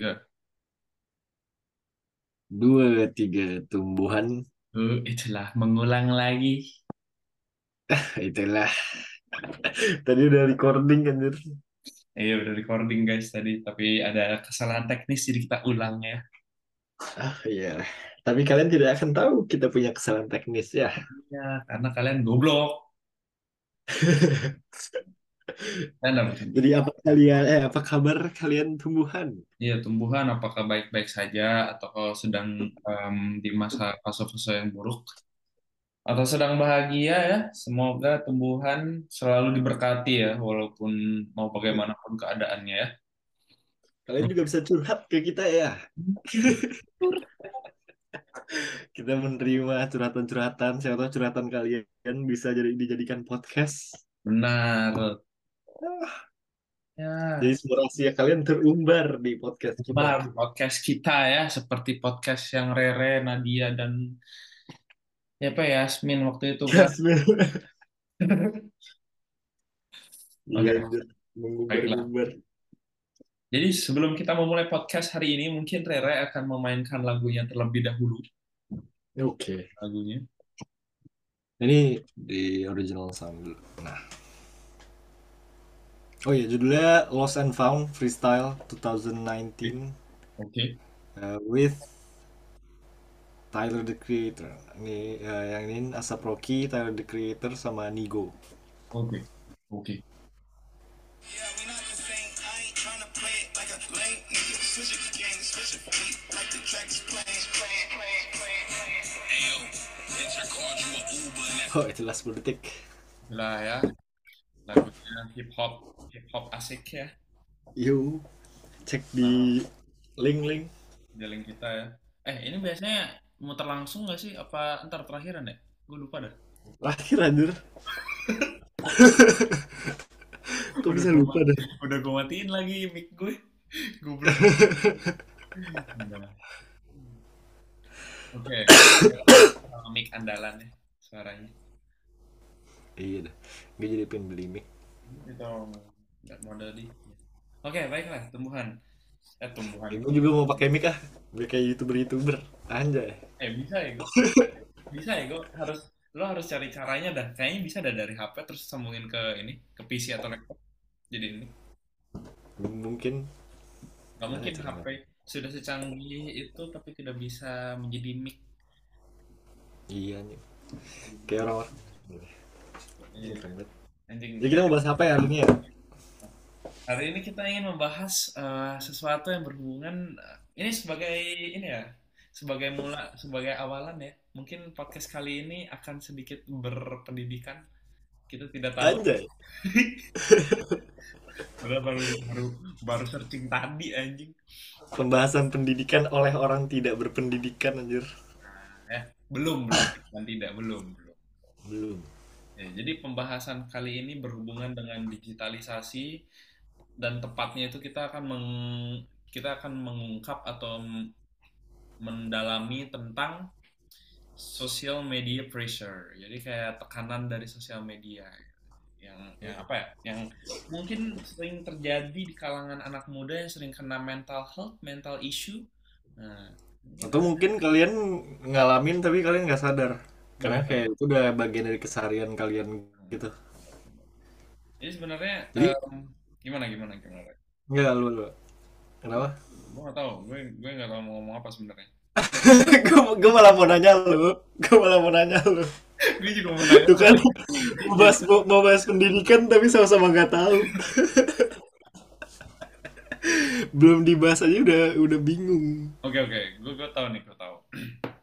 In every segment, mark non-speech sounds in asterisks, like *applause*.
Ya. Dua, tiga, tumbuhan. Uh, itulah mengulang lagi. *laughs* Itulah. *laughs* Tadi udah recording kan, Jur? Iya udah recording guys tadi, tapi ada kesalahan teknis jadi kita ulang ya. Ah, iya. Tapi kalian tidak akan tahu kita punya kesalahan teknis ya. Ya, karena kalian goblok. *laughs* Jadi apa kalian, eh apa kabar kalian tumbuhan? Iya, tumbuhan apakah baik-baik saja atau kalau sedang em, di masa fase-fase yang buruk atau sedang bahagia ya. Semoga tumbuhan selalu diberkati ya walaupun mau bagaimanapun keadaannya ya. Kalian juga bisa curhat ke kita ya. *laughs* Kita menerima curhatan-curhatan, siapa tahu curhatan kalian bisa jadi dijadikan podcast. Benar. Ya, Jadi semua rahasia kalian terumbar di podcast kita. Bar podcast kita ya, seperti podcast yang Rere, Nadia dan ya apa ya, Yasmin waktu itu kan. Iya. Jur. Mengumbar-ngumbar. Jadi sebelum kita memulai podcast hari ini, mungkin Rere akan memainkan lagunya terlebih dahulu. Oke. Lagunya. Ini di original sound dulu. Nah. Oh iya, judulnya Lost and Found Freestyle 2019 Oke. uh, with Tyler the Creator. Ini uh, yang ini Asap Rocky, Tyler the Creator sama Nigo. Oke. Oke. A Uber. Let's Oh, itulah 10 detik. Itulah ya. Hip hop, hip hop asik ya. Yuk, cek di link-link. Di link kita ya. Eh, ini biasanya muter langsung nggak sih? Apa ntar terakhiran ya? Gue lupa dah. Terakhir anjir. *laughs* Kok bisa lupa dah? *laughs* Udah gue matiin lagi mic gue. *laughs* Goblok. Oke. *coughs* Mic andalan ya suaranya. Iya dah. Gue jadi pengen beli mic. Itu nggak modal di. Oke, baiklah tumbuhan. Eh tumbuhan. Gue juga mau pakai mic ah. Biar kayak youtuber-youtuber. Anjay. Eh bisa ya. *laughs* Bisa ya gue harus lo harus cari caranya dah. Kayaknya bisa dah dari HP terus sambungin ke ini ke PC atau laptop. Jadi ini Mungkin nggak Gimana mungkin caranya? HP sudah secanggih itu tapi tidak bisa menjadi mic. iya nih. Kayak orang-orang. Iya, Keren banget. Anjing. Jadi kita mau bahas apa ya hari ini ya? Hari ini kita ingin membahas eh, sesuatu yang berhubungan eh, ini sebagai ini ya, sebagai mula, sebagai awalan ya. Mungkin podcast kali ini akan sedikit berpendidikan. Kita tidak tahu. Anjay. *laughs* Baru baru baru searching tadi anjing. Pembahasan pendidikan oleh orang tidak berpendidikan anjir. Eh, belum belum dan tidak belum belum. Belum. Ya, jadi pembahasan kali ini berhubungan dengan digitalisasi dan tepatnya itu kita akan meng, kita akan mengungkap atau mendalami tentang social media pressure. Jadi kayak tekanan dari sosial media yang yang apa ya? Yang mungkin sering terjadi di kalangan anak muda yang sering kena mental health, mental issue. Nah, Atau mungkin kalian ngalamin tapi kalian nggak sadar. Karena kayak itu udah bagian dari keseharian kalian gitu. jadi sebenarnya Jadi- em, gimana gimana gimana? Enggak lu lu. Kenapa? Gue gak tahu, gue gue gak tahu mau ngomong apa sebenarnya. *laughs* gue gue malah mau nanya lu. Gue malah mau nanya lu. gue juga mau nanya. Tuh kan mau bahas mau, mau bahas pendidikan tapi sama-sama nggak tahu. *laughs* Belum dibahas aja udah udah bingung. Oke oke, gue gue tahu nih, gue tahu. *clears throat*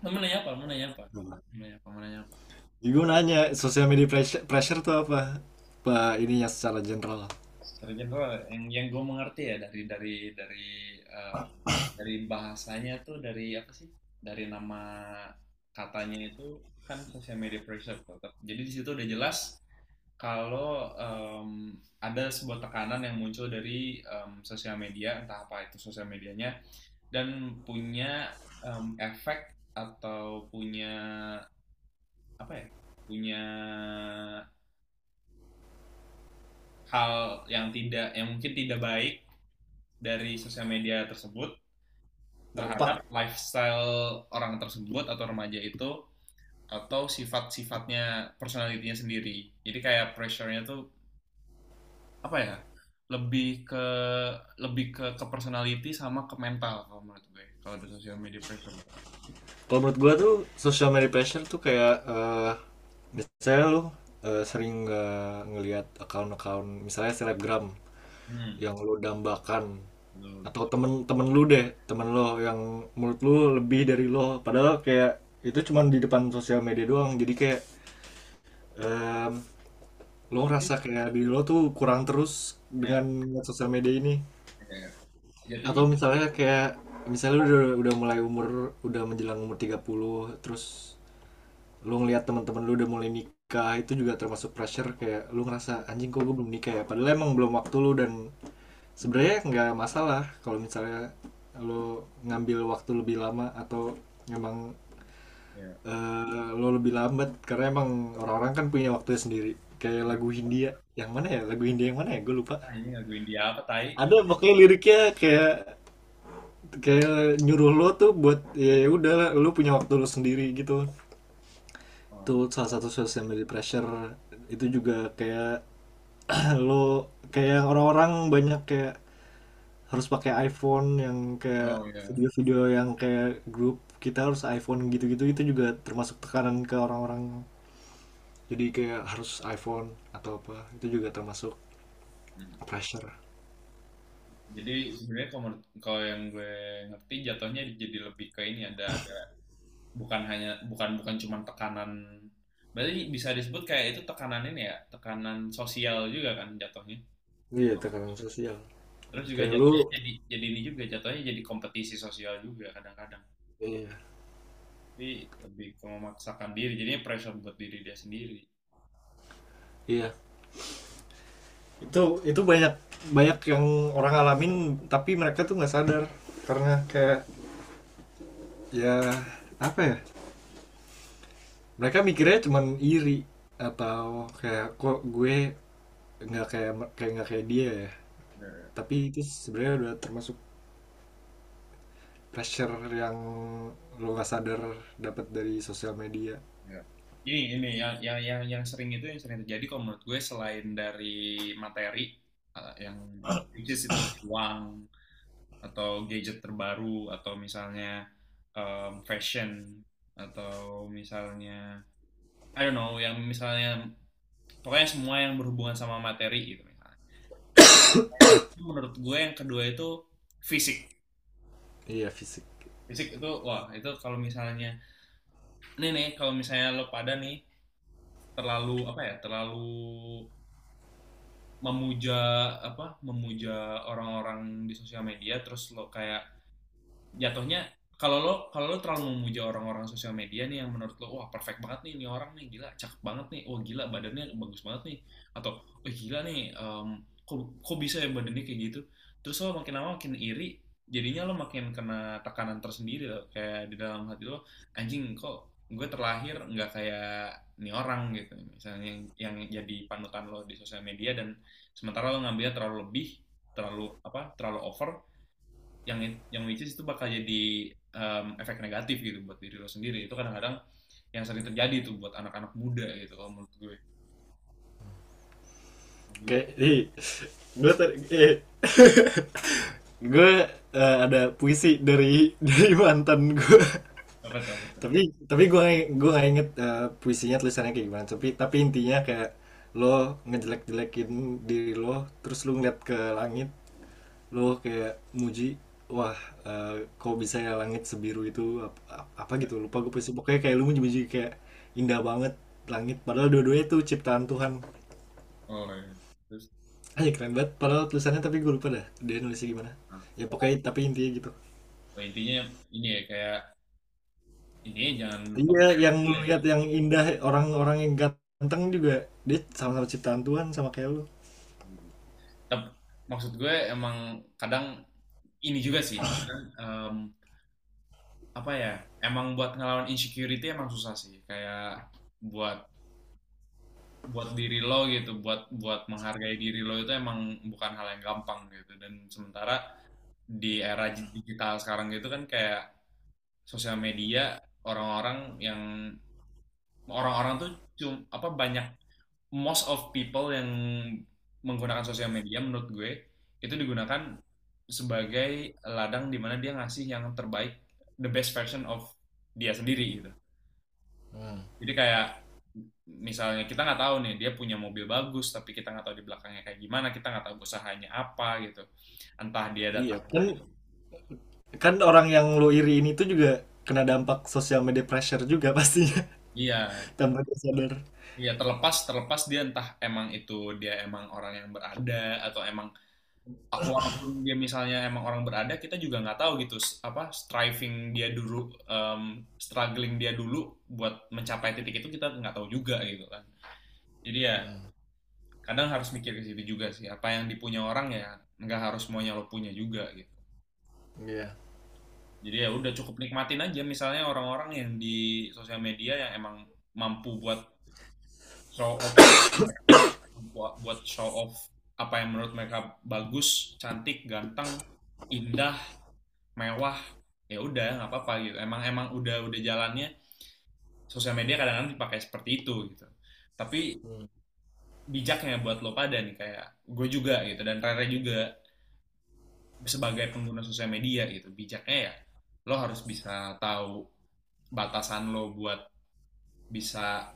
Mau nanya apa? Mau nanya apa? Mau nanya apa? Mau nanya apa? Gue nanya social media pressure, pressure tuh apa? Apa ininya secara general? Secara general, yang yang gue mengerti ya dari dari dari eh, *coughs* dari bahasanya tuh dari apa sih? Dari nama katanya itu kan social media pressure. tetap. Jadi di situ udah jelas kalau em, ada sebuah tekanan yang muncul dari em, sosial media, entah apa itu sosial medianya, dan punya em, efek atau punya apa ya? Punya hal yang tidak, yang mungkin tidak baik dari sosial media tersebut terhadap lifestyle orang tersebut atau remaja itu atau sifat-sifatnya personalitinya sendiri. Jadi kayak pressure-nya tuh apa ya? Lebih ke lebih ke ke personality sama ke mental kalau menurut gue. Kalau ada social media pressure. Kalau menurut gua tuh social media pressure tuh kayak eh misalnya lu eh, sering nggak ngelihat account-account misalnya selebgram Hmm. yang lu dambakan betul. atau temen-temen lu deh temen lo yang menurut lu lebih dari lo padahal kayak itu cuman di depan sosial media doang jadi kayak em, lo ngerasa kayak diri lo tuh kurang terus dengan sosial media ini Jadi atau misalnya kayak misalnya lu udah udah mulai umur udah menjelang umur 30 terus lu ngeliat teman-teman lu udah mulai nikah itu juga termasuk pressure kayak lu ngerasa anjing kok gue belum nikah ya? Padahal emang belum waktu lu dan sebenarnya nggak masalah kalau misalnya lu ngambil waktu lebih lama atau emang ya. eh, lo lebih lambat. Karena emang orang-orang kan punya waktunya sendiri. Kayak lagu Hindia. Yang mana ya? Lagu Hindia yang mana ya? Gue lupa. Ini lagu India apa tai? ada pokoknya liriknya kayak kayak nyuruh lo tuh buat ya udah lu punya waktu lo sendiri gitu. Oh, itu salah satu social media pressure. Itu juga kayak *clears throat* lo kayak orang-orang banyak kayak harus pakai iPhone yang kayak Oh, iya. video-video yang kayak grup kita harus iPhone gitu-gitu. Itu juga termasuk tekanan ke orang-orang. Jadi kayak harus iPhone atau apa itu juga termasuk Hmm. pressure Jadi sebenarnya kalau yang gue ngerti jatuhnya jadi lebih ke ini ada ada bukan hanya bukan bukan cuma tekanan berarti bisa disebut kayak itu tekanan ini ya tekanan sosial juga kan jatuhnya. Iya tekanan sosial. Terus juga Kayak jatuhnya lu- jadi jadi ini juga jatuhnya jadi kompetisi sosial juga kadang-kadang. Iya. Tapi lebih memaksakan diri jadinya pressure buat diri dia sendiri. Iya. Itu itu banyak banyak yang orang alamin tapi mereka tuh nggak sadar karena kayak ya apa ya? Mereka mikirnya cuman iri atau kayak kok gue nggak kayak kayak nggak kayak dia ya. Tapi itu sebenarnya udah termasuk pressure yang lo nggak sadar dapat dari sosial media. Ini ini yang yang yang yang sering itu yang sering terjadi kalau menurut gue selain dari materi uh, yang which is itu uang atau gadget terbaru atau misalnya um, fashion atau misalnya I don't know yang misalnya pokoknya semua yang berhubungan sama materi gitu misalnya. Menurut gue yang kedua itu fisik. Iya fisik. fisik itu wah itu kalau misalnya nih nih kalau misalnya lo pada nih terlalu apa ya terlalu memuja apa memuja orang-orang di sosial media terus lo kayak jatuhnya kalau lo kalau lo terlalu memuja orang-orang sosial media nih yang menurut lo wah perfect banget nih ini orang nih gila cakep banget nih wah gila badannya bagus banget nih atau wah gila nih em, kok kok bisa ya badannya kayak gitu? Terus lo makin lama makin iri jadinya lo makin kena tekanan tersendiri loh kayak di dalam hati lo anjing kok gue terlahir nggak kayak ini orang gitu. Misalnya yang, yang jadi panutan lo di sosial media dan sementara lo ngambilnya terlalu lebih terlalu apa terlalu over yang yang which is itu bakal jadi em, efek negatif gitu buat diri lo sendiri. Itu kadang-kadang yang sering terjadi tuh buat anak-anak muda gitu kalau menurut gue. Ih, gue eh, gue eh, ada puisi dari dari mantan gue. Tapi tapi gue gue nggak inget eh, puisinya tulisannya kayak gimana. Tapi tapi intinya kayak lo ngejelek-jelekin diri lo, terus lo ngeliat ke langit, lo kayak muji, wah eh, kok bisa ya langit sebiru itu apa, apa gitu lupa gue puisi pokoknya kayak lo muji-muji kayak indah banget langit padahal dua-duanya itu ciptaan Tuhan oh iya. terus Aja keren banget, padahal tulisannya tapi gue lupa dah dia nulisnya gimana. Ah. Ya pokoknya tapi intinya gitu. oh, intinya ini ya kayak ini jangan Iya, yang lihat yang indah orang-orang yang ganteng juga dia sama-sama ciptaan Tuhan sama kayak lu. Tep- maksud gue emang kadang ini juga sih kadang, em, apa ya emang buat ngelawan insecurity emang susah sih kayak buat buat diri lo gitu buat buat menghargai diri lo itu emang bukan hal yang gampang gitu dan sementara di era digital sekarang gitu kan kayak sosial media orang-orang yang orang-orang tuh cum apa banyak most of people yang menggunakan sosial media menurut gue itu digunakan sebagai ladang di mana dia ngasih yang terbaik the best version of dia sendiri gitu Hmm. jadi kayak misalnya kita nggak tahu nih dia punya mobil bagus tapi kita nggak tahu di belakangnya kayak gimana kita nggak tahu usahanya apa gitu entah dia Iya, datang kan kan orang yang lo iri ini tuh juga kena dampak sosial media pressure juga *laughs* pastinya iya tanpa dia sadar. Iya terlepas terlepas dia entah emang itu dia emang orang yang berada atau emang walaupun dia misalnya emang orang berada kita juga nggak tahu gitu apa striving dia dulu em, struggling dia dulu buat mencapai titik itu kita nggak tahu juga gitu kan jadi ya kadang harus mikir ke situ juga sih apa yang dipunya orang ya nggak harus semuanya lo punya juga gitu Iya. Jadi ya udah cukup nikmatin aja misalnya orang-orang yang di sosial media yang emang mampu buat show off buat buat show off apa yang menurut mereka bagus, cantik, ganteng, indah, mewah, ya udah nggak apa-apa gitu. Emang emang udah udah jalannya sosial media kadang-kadang dipakai seperti itu gitu. Tapi Hmm. bijaknya buat lo pada nih kayak gue juga gitu dan Rere juga sebagai pengguna sosial media gitu bijaknya ya lo harus bisa tahu batasan lo buat bisa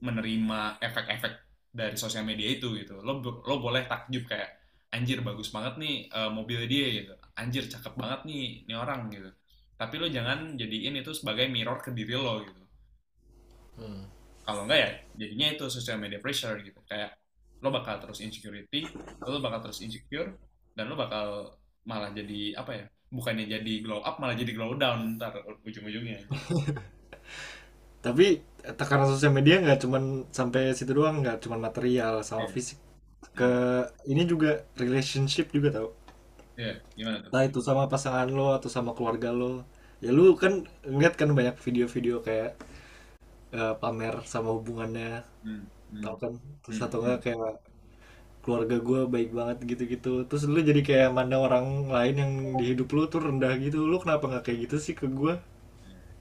menerima efek-efek dari sosial media itu gitu. Lo lo boleh takjub kayak anjir bagus banget nih eh, mobil dia gitu. Anjir cakep banget nih nih orang gitu. Tapi lo jangan jadiin itu sebagai mirror ke diri lo gitu. Hmm. kalau enggak ya jadinya itu social media pressure gitu. Kayak lo bakal terus insecurity lo bakal terus insecure dan lo bakal malah jadi apa ya bukannya jadi glow up malah jadi glow down ntar ujung-ujungnya *laughs* Tapi tekanan sosial media nggak cuman sampai situ doang, nggak cuman material sama Iya. fisik. Ke ini juga relationship juga tau. ya gimana tuh Entah itu sama pasangan lo atau sama keluarga lo. Ya lu kan ngeliat kan banyak video-video kayak eh, pamer sama hubungannya, hmm, hmm, tau kan? Terus Hmm. atau enggak kayak keluarga gue baik banget gitu-gitu. Terus lu jadi kayak mandang orang lain yang di hidup lu tuh rendah gitu. Lu kenapa nggak kayak gitu sih ke gue?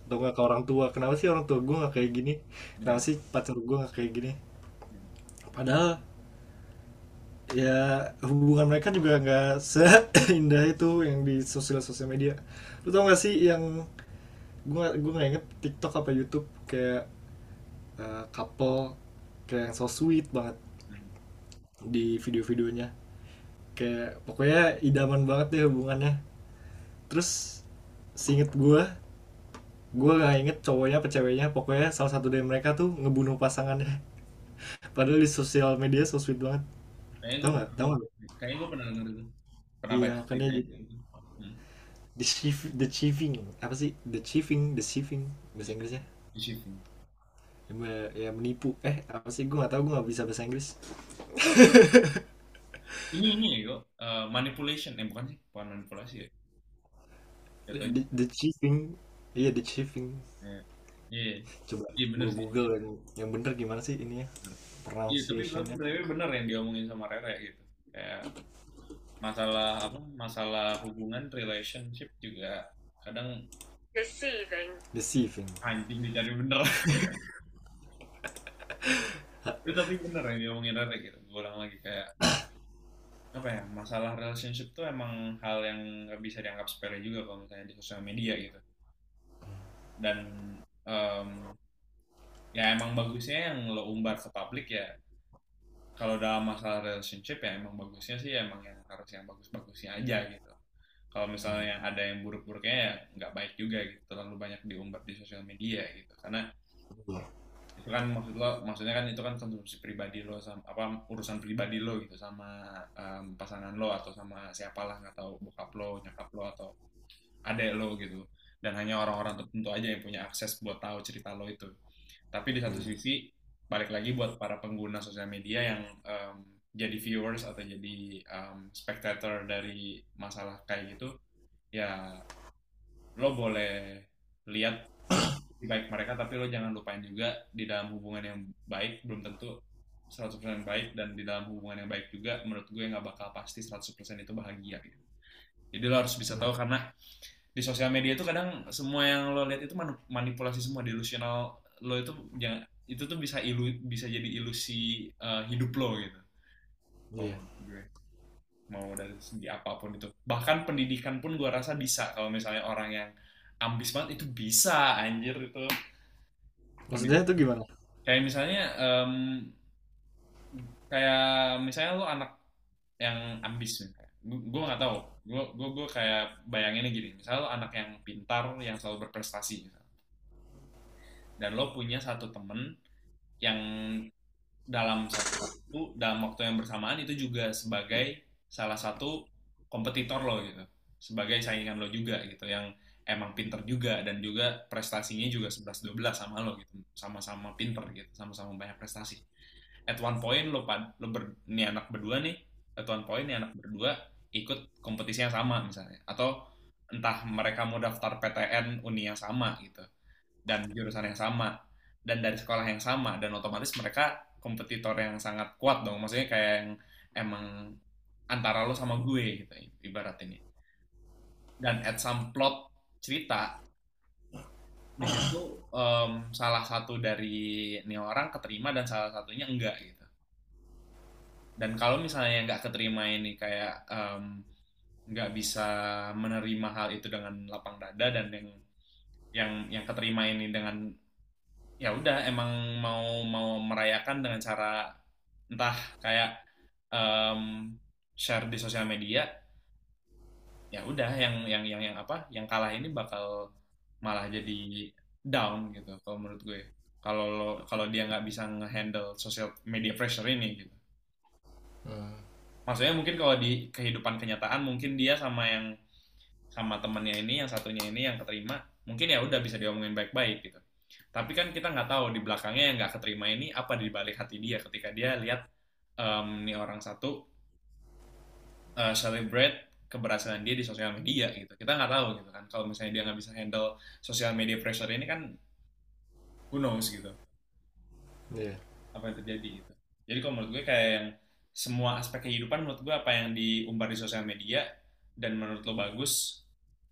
Atau nggak ke orang tua? Kenapa sih orang tua gue nggak kayak gini? Kenapa sih pacar gue nggak kayak gini? Padahal ya hubungan mereka juga nggak seindah itu yang di sosial sosial media. Lu tau gak sih yang gue gue nggak inget TikTok apa YouTube kayak eh, couple kayak yang so sweet banget di video-videonya. Kayak pokoknya idaman banget deh hubungannya. Terus seinget gue, gue nggak inget cowoknya apa ceweknya. Pokoknya salah satu dari mereka tuh ngebunuh pasangannya. *laughs* Padahal di sosial media so sweet banget. kayaknya Tau nggak? Tau nggak? kayaknya gue pernah denger itu pernah Iya, kan itu. Hmm, The chief, the chiefing, apa sih? The chiefing, the chiefing bahasa Inggrisnya. di shifting. Ya, me- ya menipu. Eh, apa sih? Gue nggak tahu. Gue nggak bisa bahasa Inggris. *laughs* ini ini ya kok eh, manipulation eh bukan sih bukan manipulasi ya. The, the chiefing, iya the chiefing. Iya. Iya, Coba iya bener gue sih. Google yang, yang bener gimana sih ini ya? Iya, tapi Pronunciation-nya. tapi bener yang diomongin sama Rere gitu. Kayak masalah apa? Masalah hubungan, relationship juga kadang deceiving, Deceiving. anjing dicari bener. *laughs* Tapi bener yang diomongin Rere gitu. Gue ulang lagi kayak apa ya? Masalah relationship tuh emang hal yang nggak bisa dianggap sepele juga kalau misalnya di sosial media gitu. Dan em, ya emang bagusnya yang lo umbar ke publik ya kalau dalam masalah relationship ya emang bagusnya sih emang yang harus yang bagus-bagusnya aja gitu kalau misalnya yang ada yang buruk-buruknya ya nggak baik juga gitu terlalu banyak diumbar di sosial media gitu karena Iya. Itu kan maksud lo maksudnya kan itu kan konsumsi pribadi lo sama apa urusan pribadi lo gitu sama em, pasangan lo atau sama siapalah nggak tahu bokap lo nyokap lo atau adek lo gitu dan hanya orang-orang tertentu aja yang punya akses buat tahu cerita lo itu tapi di satu Hmm. sisi balik lagi buat para pengguna sosial media yang em, jadi viewers atau jadi em, spectator dari masalah kayak gitu ya lo boleh lihat baik mereka tapi lo jangan lupain juga di dalam hubungan yang baik belum tentu 100% baik dan di dalam hubungan yang baik juga menurut gue nggak bakal pasti 100% itu bahagia gitu. jadi lo harus bisa tahu karena di sosial media itu kadang semua yang lo lihat itu manipulasi semua delusional lo itu jangan itu tuh bisa ilu bisa jadi ilusi eh, hidup lo gitu Iya. Kalau gue mau dari segi apa pun itu bahkan pendidikan pun gue rasa bisa kalau misalnya orang yang ambis banget itu bisa anjir itu. Maksudnya itu gimana? kayak misalnya em, kayak misalnya lu anak yang ambis gue nggak tahu. Gue gue gue kayak bayanginnya gini. Misalnya lo anak yang pintar yang selalu berprestasi misalnya. dan lo punya satu temen yang dalam satu waktu dalam waktu yang bersamaan itu juga sebagai salah satu kompetitor lo gitu. Sebagai saingan lo juga gitu. Yang emang pinter juga dan juga prestasinya juga 11-12 sama lo gitu. Sama-sama pinter gitu sama-sama banyak prestasi. At one point lo pad lo ber, nih anak berdua nih at one point nih anak berdua ikut kompetisi yang sama misalnya. Atau entah mereka mau daftar PTN uni yang sama gitu dan jurusan yang sama dan dari sekolah yang sama dan otomatis mereka kompetitor yang sangat kuat dong. Maksudnya kayak yang emang antara lo sama gue gitu ibarat ini. Dan at some plot cerita. Di situ em, salah satu dari ini orang keterima dan salah satunya enggak gitu. Dan kalau misalnya nggak keterima ini kayak em, nggak bisa menerima hal itu dengan lapang dada dan yang yang yang keterima ini dengan ya udah emang mau mau merayakan dengan cara entah kayak em, share di sosial media ya udah yang yang yang yang apa yang kalah ini bakal malah jadi down gitu kalau menurut gue. Kalau kalau dia nggak bisa ngehandle social media pressure ini gitu. Hmm. maksudnya mungkin kalau di kehidupan kenyataan mungkin dia sama yang sama temennya ini yang satunya ini yang keterima mungkin ya udah bisa diomongin baik-baik gitu. Tapi kan kita nggak tahu di belakangnya yang nggak keterima ini apa di balik hati dia ketika dia lihat em, nih orang satu eh, celebrate keberhasilan dia di sosial media gitu. Kita nggak tahu gitu kan. Kalau misalnya dia nggak bisa handle sosial media pressure ini kan who knows gitu. Iya. apa yang terjadi gitu. Jadi kalau menurut gue kayak yang semua aspek kehidupan menurut gue apa yang diumbar di sosial media dan menurut lo bagus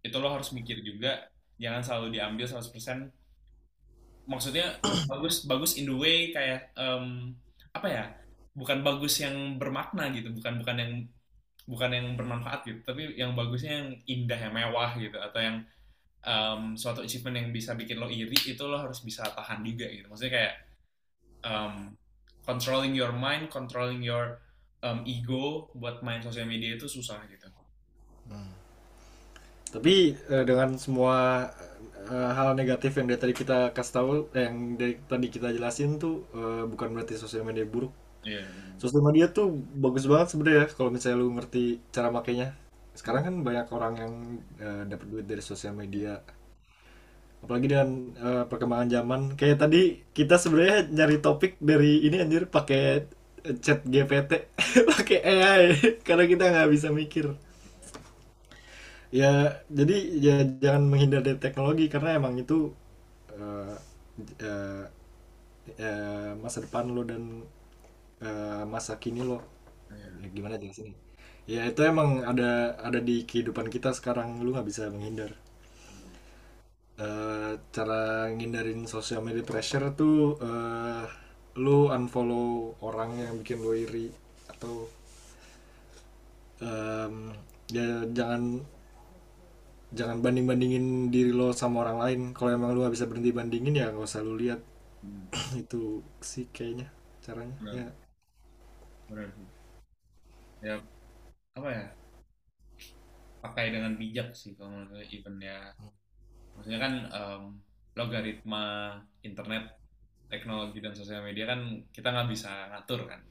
itu lo harus mikir juga. Jangan selalu diambil 100% maksudnya *clears throat* bagus bagus in the way kayak em, apa ya? Bukan bagus yang bermakna gitu. Bukan bukan yang bukan yang bermanfaat gitu tapi yang bagusnya yang indah yang mewah gitu atau yang em, suatu achievement yang bisa bikin lo iri itu lo harus bisa tahan juga gitu maksudnya kayak um, controlling your mind, controlling your um, ego buat main sosial media itu susah gitu. Hmm. Tapi eh, dengan semua eh, hal negatif yang dari tadi kita kasih tahu, eh, yang dari tadi kita jelasin tuh eh, bukan berarti sosial media buruk. Iya. Sosial media tuh bagus banget sebenarnya kalau misalnya lu ngerti cara makainya. Sekarang kan banyak orang yang eh, dapat duit dari sosial media. Apalagi dengan eh, perkembangan zaman. Kayak tadi kita sebenarnya nyari topik dari ini anjir pakai chat GPT, *laughs* pakai AI *laughs* karena kita nggak bisa mikir. Ya, jadi ya jangan menghindar dari teknologi karena emang itu eh, eh, eh, masa depan lo dan eh, masa kini lo. Iya. Ya, gimana jelasin Ya itu emang ada ada di kehidupan kita sekarang lu nggak bisa menghindar. Eh, cara ngindarin social media pressure tuh eh, lu unfollow orang yang bikin lu iri atau em, ya jangan jangan banding-bandingin diri lo sama orang lain. Kalau emang lu nggak bisa berhenti bandingin ya nggak usah lu lihat. *clears throat* Itu sih kayaknya caranya. Benar. Ya. Benar. Ya apa ya? Pakai dengan bijak sih kalau menurut even ya. Maksudnya kan em, logaritma internet, teknologi dan sosial media kan kita nggak bisa ngatur kan.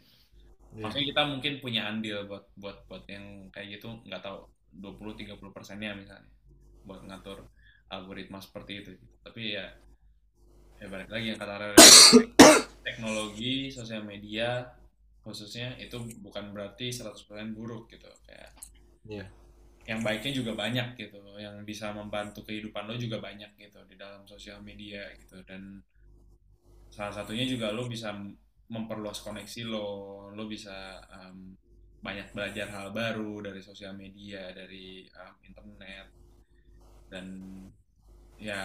Iya. Maksudnya kita mungkin punya andil buat buat buat yang kayak gitu nggak tahu 20-30 persennya misalnya buat ngatur algoritma seperti itu. Tapi ya ya balik lagi yang kata teknologi sosial media khususnya itu bukan berarti 100% buruk gitu kayak Iya. yang baiknya juga banyak gitu yang bisa membantu kehidupan lo juga banyak gitu di dalam sosial media gitu dan salah satunya juga lo bisa memperluas koneksi lo lo bisa em, banyak belajar hal baru dari sosial media dari um, internet dan ya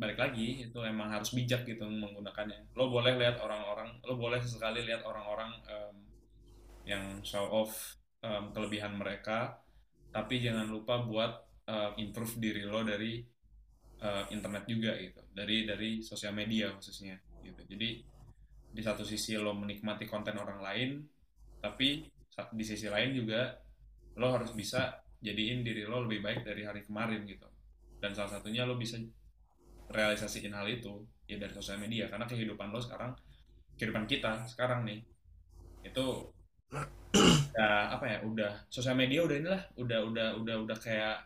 balik lagi itu emang harus bijak gitu menggunakannya. Lo boleh lihat orang-orang lo boleh sesekali lihat orang-orang em, yang show off em, kelebihan mereka tapi jangan lupa buat em, improve diri lo dari em, internet juga gitu. Dari dari sosial media khususnya gitu. Jadi di satu sisi lo menikmati konten orang lain tapi di sisi lain juga lo harus bisa jadiin diri lo lebih baik dari hari kemarin gitu. Dan salah satunya lo bisa realisasiin hal itu ya dari sosial media. Karena kehidupan lo sekarang kehidupan kita sekarang nih itu *clears throat* ya apa ya udah sosial media udah inilah udah udah udah udah kayak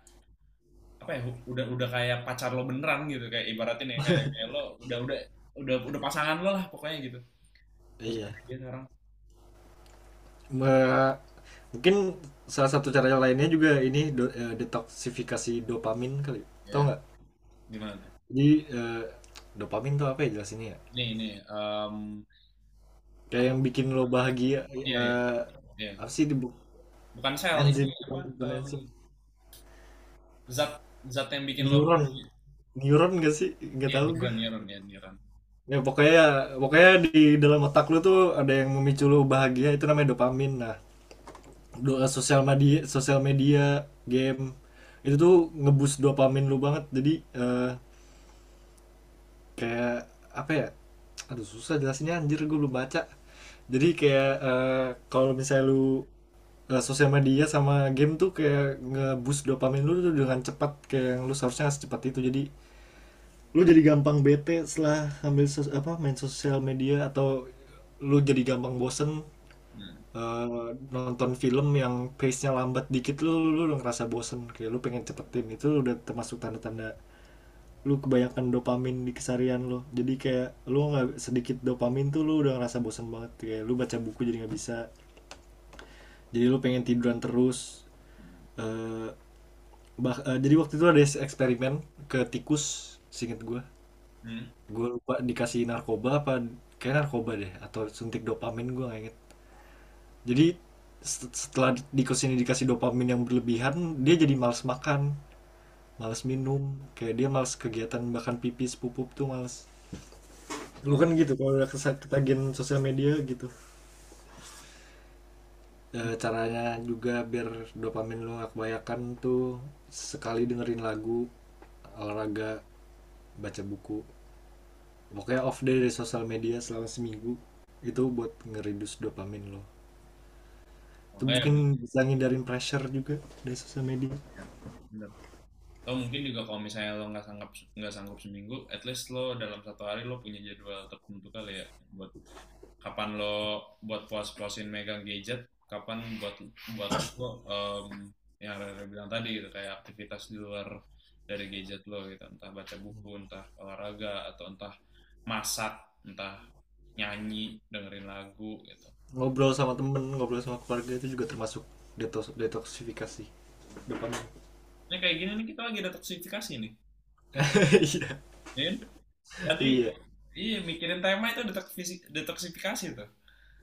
apa ya udah udah kayak pacar lo beneran gitu kayak ibaratin ya kayak, kayak lo udah udah udah udah pasangan lo lah pokoknya gitu. Iya. Dia sekarang. Me- mungkin salah satu cara lainnya juga ini do- eh, detoksifikasi dopamin kali. Tau Ya. nggak? Gimana? Jadi eh, dopamin tuh apa ya jelasinnya ya? Nih ini em, kayak yang bikin lo bahagia Iya, eh, iya. apa sih di bu- bukan sel ini bukan enzim. zat zat yang bikin lo neuron. neuron gak sih? Nggak Iya, tahu gue neuron neuron ya neuron. Ya pokoknya pokoknya di dalam otak lu tuh ada yang memicu lu bahagia itu namanya dopamin. Nah doa sosial media sosial media game itu tuh ngebus dopamin lu banget. Jadi eh, kayak apa ya aduh susah jelasinnya anjir gue lu baca. Jadi kayak eh, kalau misalnya lu eh, sosial media sama game tuh kayak ngebus dopamin lu tuh dengan cepat kayak yang lu seharusnya secepat itu. Jadi lu jadi gampang bete setelah ambil sos- apa main sosial media atau lu jadi gampang bosen Hmm. eh, nonton film yang pace-nya lambat dikit lu lu udah ngerasa bosen. Kayak lu pengen cepetin itu udah termasuk tanda-tanda lu kebanyakan dopamin di keseharian lu jadi kayak lu nggak sedikit dopamin tuh lu udah ngerasa bosen banget. Kayak lu baca buku jadi nggak bisa. Jadi lu pengen tiduran terus. Eh, bah, eh, jadi waktu itu ada eksperimen ke tikus singkat gue Hmm. gue lupa dikasih narkoba apa kayak narkoba deh atau suntik dopamin gue nggak inget. Jadi set- setelah tikus ini dikasih dopamin yang berlebihan dia jadi males makan males minum. Kayak dia males kegiatan bahkan pipis pupuk tuh males. Lu kan gitu kalau udah ketagihan sosial media gitu. Eh, caranya juga biar dopamin lu gak kebanyakan tuh sekali dengerin lagu olahraga baca buku. Pokoknya off day dari sosial media selama seminggu itu buat ngeredus dopamin lo itu mungkin bisa ngindarin pressure juga dari sosial media. Bener. Atau mungkin juga kalau misalnya lo nggak sanggup nggak sanggup seminggu, at least lo dalam satu hari lo punya jadwal tertentu kali ya. Buat kapan lo buat puas-puasin megang gadget, kapan buat buat lo em, yang Rere bilang tadi gitu kayak aktivitas di luar dari gadget lo gitu, entah baca buku, entah olahraga atau entah masak, entah nyanyi, dengerin lagu gitu. ngobrol sama temen ngobrol sama keluarga itu juga termasuk detox detoksifikasi dopamin Ini kayak gini nih kita lagi detoksifikasi nih. *laughs* iya Ya kan? Jadi, iya Iya, mikirin tema itu detoksifisi- detoksifikasi tuh.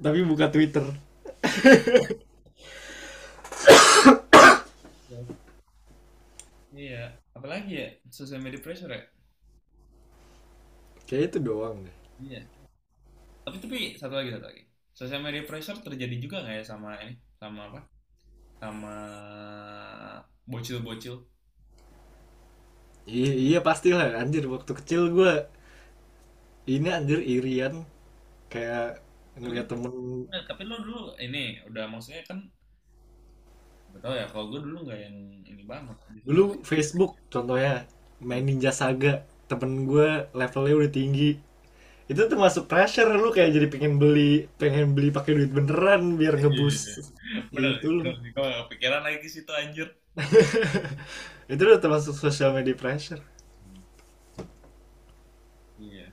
tapi buka twitter Iya, apalagi ya social media pressure ya. kayak itu doang deh Iya. Tapi tapi satu lagi satu lagi. Social media pressure terjadi juga nggak ya sama ini, sama apa? Sama bocil-bocil. iya iya pasti lah anjir waktu kecil gue ini anjir irian. Kayak ngeliat temen. Nah, tapi lo dulu ini udah maksudnya kan betul ya kalau gue dulu nggak yang ini banget. Dulu Facebook contohnya main Ninja Saga. Temen gue levelnya udah tinggi itu termasuk pressure lu kayak jadi pengen beli pengen beli pakai duit beneran biar ngebus bener itu lu. bener gue gak kepikiran lagi situ anjir *laughs* itu udah termasuk social media pressure Iya.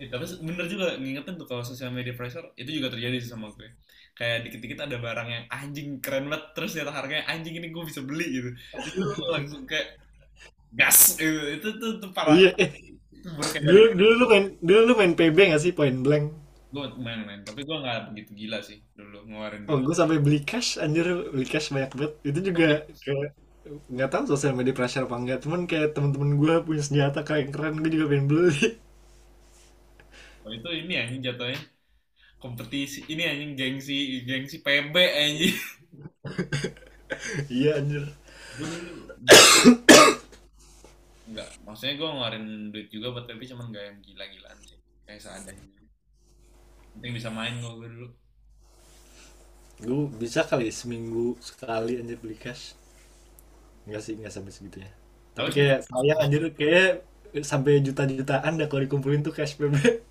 Eh, tapi bener juga ngingetin tuh kalau social media pressure itu juga terjadi sih sama gue. Kayak dikit-dikit ada barang yang anjing keren banget terus ternyata harganya anjing ini gue bisa beli gitu. Itu langsung kayak gas gitu. Itu tuh, tuh parah. iya dulu dulu lu main dulu lu main PB gak sih point blank gue main-main tapi gue nggak begitu gila sih dulu ngeluarin Oh, gue sampai beli cash, anjir beli cash banyak banget. Itu juga kayak nggak tahu sosial media pressure apa enggak. Cuman kayak temen-temen gue punya senjata kayak keren, gue juga pengen beli. *laughs* oh, itu ini anjing jatuhnya kompetisi ini anjing gengsi gengsi PB anjing *laughs* Iya anjir. Enggak, maksudnya gue ngeluarin duit juga buat PB cuman gak yang gila-gilaan sih kayak seadanya penting bisa main gue dulu Gue bisa kali seminggu sekali anjir beli cash. Enggak sih, enggak sampai segitunya. Tapi Terus? kayak sayang anjir kayak sampai juta-jutaan dah kalau dikumpulin tuh cash PB. *laughs*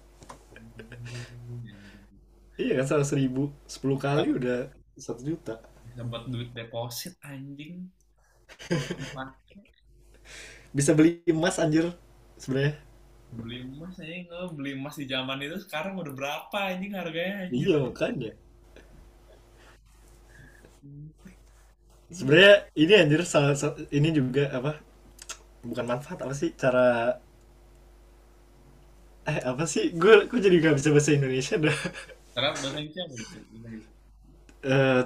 Iya kan seratus ribu, sepuluh kali udah satu juta. buat duit deposit anjing. *laughs* Bisa beli emas anjir sebenarnya. beli emas anjing lo beli emas di zaman itu sekarang udah berapa anjing harganya anjing Iya makanya. Sebenarnya ini anjir salah sa- ini juga apa? Bukan manfaat apa sih cara eh apa sih? Gue gue jadi gak bisa bahasa Indonesia dah. Sekarang bahasa Indonesia? Eh,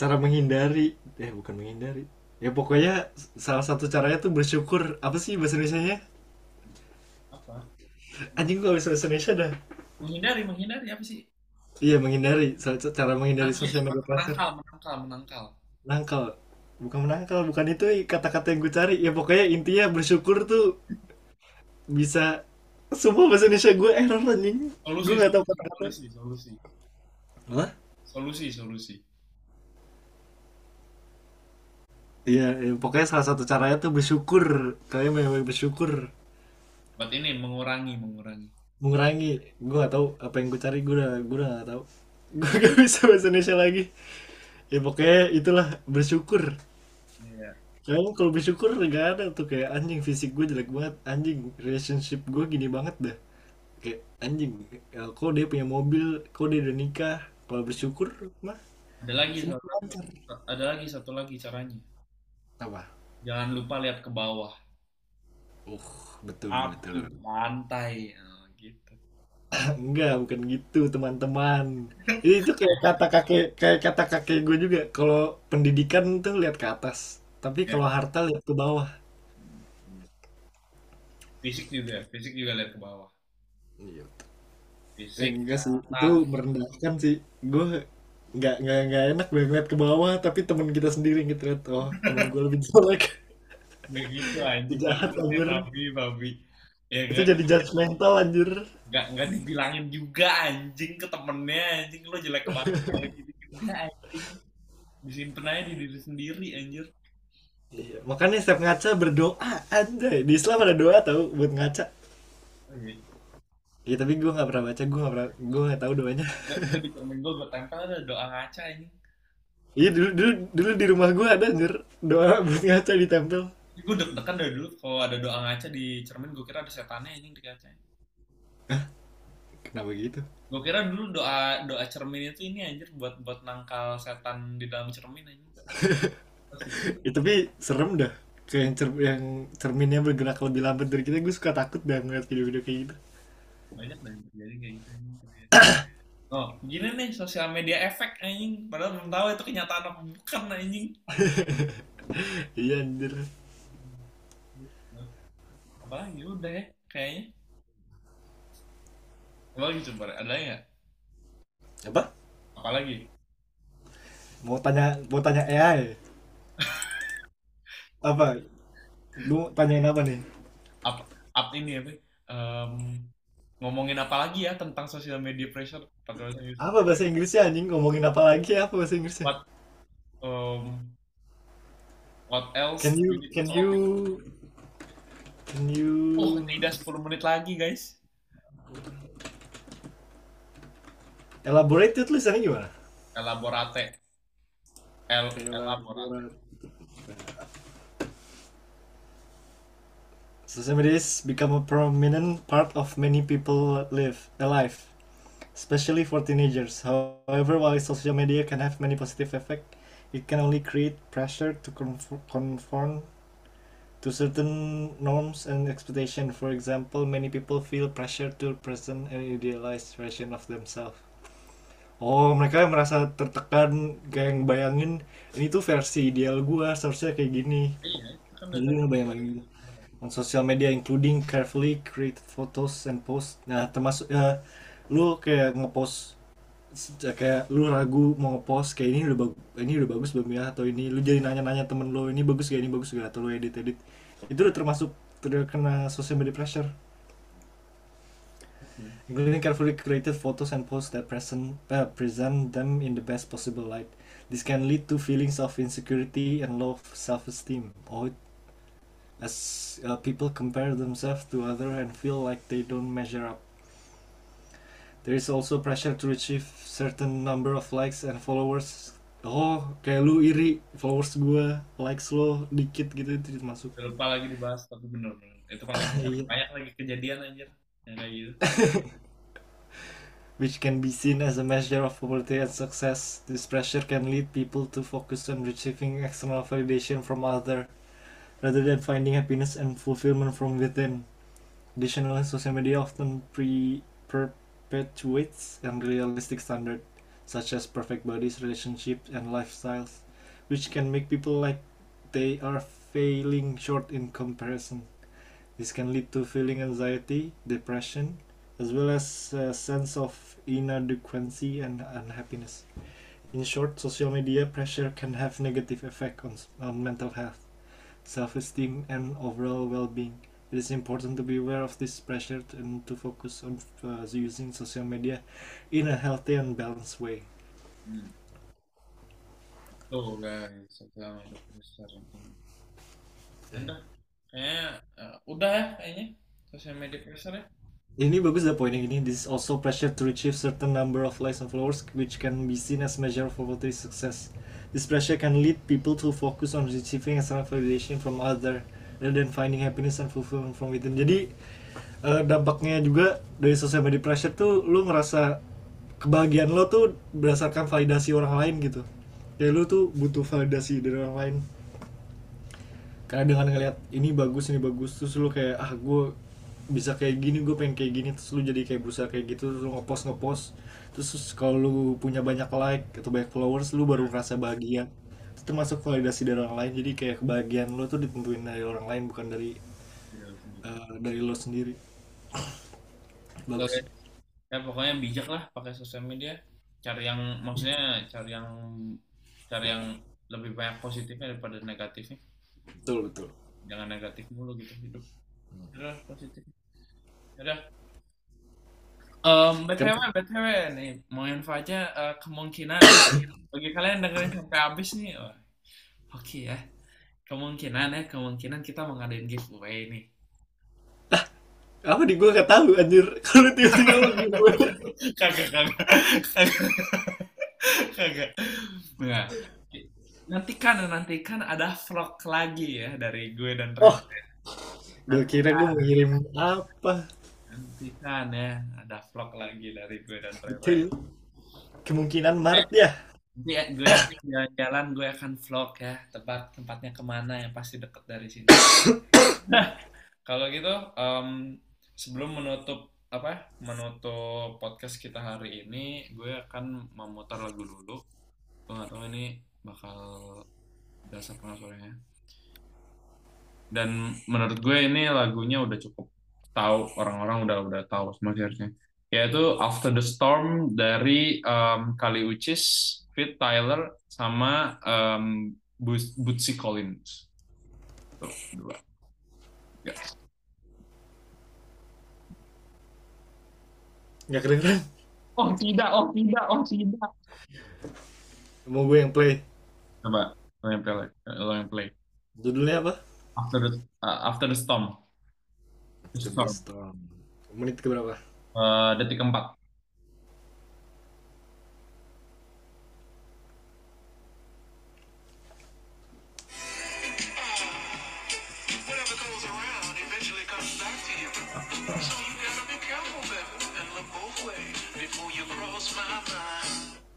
cara menghindari, eh bukan menghindari. Ya pokoknya salah satu caranya tuh bersyukur. Apa sih bahasa Indonesianya? Apa? Anjing gue bisa bahasa Indonesia dah. Menghindari, menghindari apa sih? Iya menghindari, salah satu cara menghindari sosial media pressure. menangkal, menangkal, menangkal. Nangkal, bukan menangkal, bukan itu kata-kata yang gue cari. Ya pokoknya intinya bersyukur tuh bisa semua bahasa Indonesia gue error anjing. Solusi, Gue gak tahu kata-kata. solusi, solusi, Apa? solusi, solusi. Iya, ya, pokoknya salah satu caranya tuh bersyukur. Kalian memang bersyukur. Buat ini mengurangi, mengurangi. Mengurangi. Gue gak tahu apa yang gue cari. Gue udah, gue udah gak tahu. *laughs* Gue gak bisa bahasa Indonesia lagi. Ya pokoknya itulah bersyukur. Iya. Kayaknya kalau bersyukur gak ada tuh kayak anjing fisik gue jelek banget. Anjing relationship gue gini banget dah. Kayak anjing. ya, Kok dia punya mobil, kok dia udah nikah. Kalau bersyukur mah Ada lagi satu, ada lagi satu lagi caranya. Apa? Jangan lupa lihat ke bawah. Uh, betul Api, betul. lantai, Nah, gitu. *coughs* Enggak, bukan gitu teman-teman. Ini itu kayak kata kakek, kayak kata kakek gue juga. Kalau pendidikan tuh lihat ke atas, tapi Ya. kalau harta lihat ke bawah. Fisik juga, fisik juga lihat ke bawah. Iya. Eh, Fisik. enggak sih, itu merendahkan sih. Gue nggak nggak nggak enak gue ngeliat ke bawah, tapi teman kita sendiri kita lihat, oh teman gue lebih jelek. Kayak gitu anjing. Jahat, anjir. Babi, babi. Ya itu kan? jadi judgmental anjir. Nggak, nggak dibilangin juga anjing ke temennya anjing lo jelek banget gitu Nggak, anjing aja di diri sendiri anjir Iya, makanya setiap ngaca berdoa anjay. Di Islam ada doa tau buat ngaca. Iya tapi gue nggak pernah baca, gue nggak pernah, gue nggak tahu doanya. Di cermin gue gue tempel ada doa ngaca anjing Iya dulu dulu dulu di rumah gue ada anjir doa buat ngaca ditempel. gue deg-degan dari dulu kalau ada doa ngaca di cermin gue kira ada setannya anjing di kaca Kenapa gitu? gue kira dulu doa doa cermin itu ini anjir buat buat nangkal setan di dalam cermin anjing *laughs* Ya, tapi serem dah. Kayak yang, cer- yang cerminnya bergerak lebih lambat dari kita, gue suka takut dah ngeliat video-video kayak gitu. Banyak dan terjadi kayak gitu anjing. oh gini nih sosial media efek anjing padahal belum tahu itu kenyataan apa bukan anjing *laughs* Iya anjir. apa lagi udah ya kayaknya apa lagi coba ada nggak Apa? apa lagi Mau tanya mau tanya AI. *laughs* apa? Lu tanyain apa nih? up up ini apa Em, ngomongin apa lagi ya tentang sosial media pressure pakai bahasa Inggris Apa bahasa Inggrisnya anjing? Ngomongin apa lagi? Apa bahasa Inggrisnya? What? Em, what else Can you can you can you oh tidak 10 menit lagi guys elaborate itu tulisannya gimana? elaborate El, elaborate Social media has become a prominent part of many people live life, especially for teenagers. However, while social media can have many positive effects, it can only create pressure to conf- conform to certain norms and expectation. For example, many people feel pressure to present an idealized version of themselves. Oh, mereka merasa tertekan kayak bayangin ini tuh versi ideal gua, seharusnya kayak gini. Iya, kan Jadi lu ngebayang gitu. On social media including carefully created photos and posts. Nah, termasuk ya lu kayak ngepost kayak lu ragu mau ngepost kayak ini udah bagus ini udah bagus belum ya? Atau ini lu jadi nanya-nanya temen lu ini bagus gak? Ini bagus gak? Atau lu edit edit itu udah termasuk terkena social media pressure. Including carefully created photos and posts that present uh, present them in the best possible light. This can lead to feelings of insecurity and low self-esteem. Oh as uh, people compare themselves to other and feel like they don't measure up. There is also pressure to achieve certain number of likes and followers. Oh kayak lu iri followers gua likes lo dikit gitu itu masuk lupa lagi dibahas tapi bener bener. Itu *laughs* Iya. banyak lagi kejadian anjir. Yang kayak gitu. *laughs* Which can be seen as a measure of popularity and success. This pressure can lead people to focus on achieving external validation from others rather than finding happiness and fulfillment from within. Additionally, social media often pre- perpetuates unrealistic standards such as perfect bodies, relationships, and lifestyles, which can make people like they are failing short in comparison. This can lead to feeling anxiety, depression, as well as a sense of inadequacy and unhappiness. In short, social media pressure can have negative effect on, on mental health, self-esteem, and overall well-being. It is important to be aware of this pressure and to focus on uh, using social media in a healthy and balanced way. Hmm. tuh guys sosial media pressure udah kayaknya eh, udah ya kayaknya sosial media pressure ya Ini bagus dah poinnya gini. This is also pressure to achieve certain number of likes and followers, which can be seen as measure of popularity success. This pressure can lead people to focus on achieving external validation from other, rather than finding happiness and fulfillment from within. Jadi eh, dampaknya juga dari social media pressure tuh, lu ngerasa kebahagiaan lo tuh berdasarkan validasi orang lain gitu. Kayak lu tuh butuh validasi dari orang lain. Karena dengan ngeliat ini bagus ini bagus terus lu kayak ah gue bisa kayak gini gue pengen kayak gini terus lu jadi kayak berusaha kayak gitu terus lu ngepost ngepost terus kalau lu punya banyak like atau banyak followers lu baru ngerasa bahagia. Itu termasuk validasi dari orang lain jadi kayak kebahagiaan lu tuh ditentuin dari orang lain bukan dari eh, dari lo sendiri. *coughs* Bagus. Ya pokoknya bijak lah pakai sosial media. Cari yang maksudnya cari yang cari yang lebih banyak positifnya daripada negatifnya. Betul betul. Jangan negatif mulu gitu hidup. Udah positif udah um, btw btw nih mau info aja eh, kemungkinan *coughs* bagi kalian dengerin sampai habis nih oke ya. Kemungkinan ya kemungkinan kita mau ngadain giveaway nih. Apa di gue gak tahu anjir. *laughs* Kalau tiba-tiba gue *laughs* kagak kagak. Kagak. Nggak. nantikan nantikan ada vlog lagi ya dari gue dan Oh. Reza. gue kira gue mau ngirim apa nantikan ya ada vlog lagi dari gue dan itu kemungkinan Maret ya Nanti ya, gue jalan-jalan gue akan vlog ya tempat tempatnya ke mana yang pasti deket dari sini. nah *coughs* kalau gitu em, sebelum menutup apa menutup podcast kita hari ini gue akan memutar lagu dulu. Gue nggak tahu ini bakal berasa apa suaranya. Dan menurut gue ini lagunya udah cukup tahu orang-orang udah udah tahu semua sih harusnya yaitu After the Storm dari um, Kali Uchis, Fit Tyler, sama um, Boots- Bootsy Collins. Tuh, dua. Ya. nggak kedengeran Oh tidak, oh tidak, oh tidak. mau gue yang play Coba, lo yang play. Lo yang play. judulnya apa After the, uh, after the Storm. Menit ke berapa Uh, detik keempat.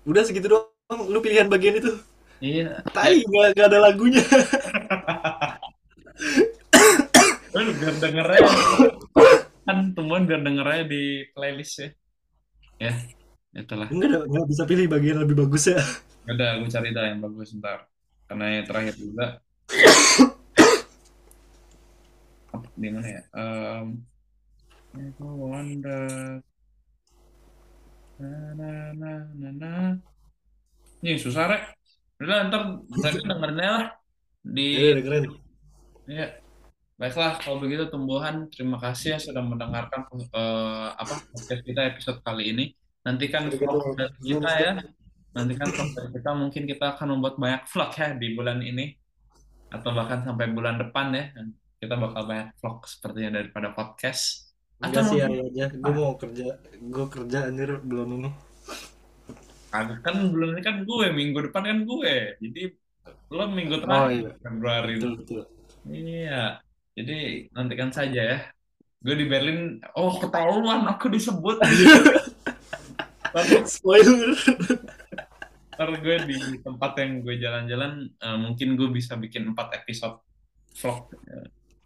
Udah segitu doang lu pilihan bagian itu. Iya. tai nggak nggak ada lagunya *laughs* Lu biar dengernya kan temuan biar dengernya di playlist ya. Ya, itulah. Enggak ada, nggak bisa pilih bagian lebih bagus ya. Udah, gue cari dah yang bagus ntar. Karena yang terakhir juga. Apa, di mana ya? Um, I wonder. Na, na, na, na, na. Nih, susah, Rek. Udah, ntar mereka dengerinnya lah. Di Iya, dengerin. Ya, baiklah kalau begitu tumbuhan terima kasih ya sudah mendengarkan eh, apa podcast kita episode kali ini. Nantikan vlog dari kita ya. Nantikan vlog dari kita mungkin kita akan membuat banyak vlog ya di bulan ini atau bahkan sampai bulan depan ya. Kita bakal banyak vlog sepertinya daripada podcast. Enggak Atau sih aja. Gue mau kerja, gue kerja anjir belum ini. Kagak, kan bulan ini kan gue minggu depan kan gue. Jadi lo minggu Oh terakhir iya, Februari betul betul. Iya, jadi nantikan saja ya. Gue di Berlin, oh ketahuan aku disebut. *laughs* Spoiler. ntar gue di tempat yang gue jalan-jalan, eh, mungkin gue bisa bikin 4 episode vlog. Ya,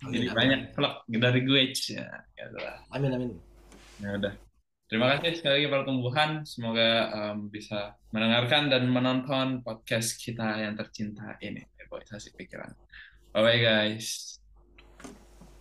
Jadi Amin, banyak vlog dari gue ya. gitu lah. Amin amin. Ya udah. Terima kasih sekali lagi para tumbuhan. Semoga em, bisa mendengarkan dan menonton podcast kita yang tercinta ini, Reboisasi Pikiran. Bye-bye guys.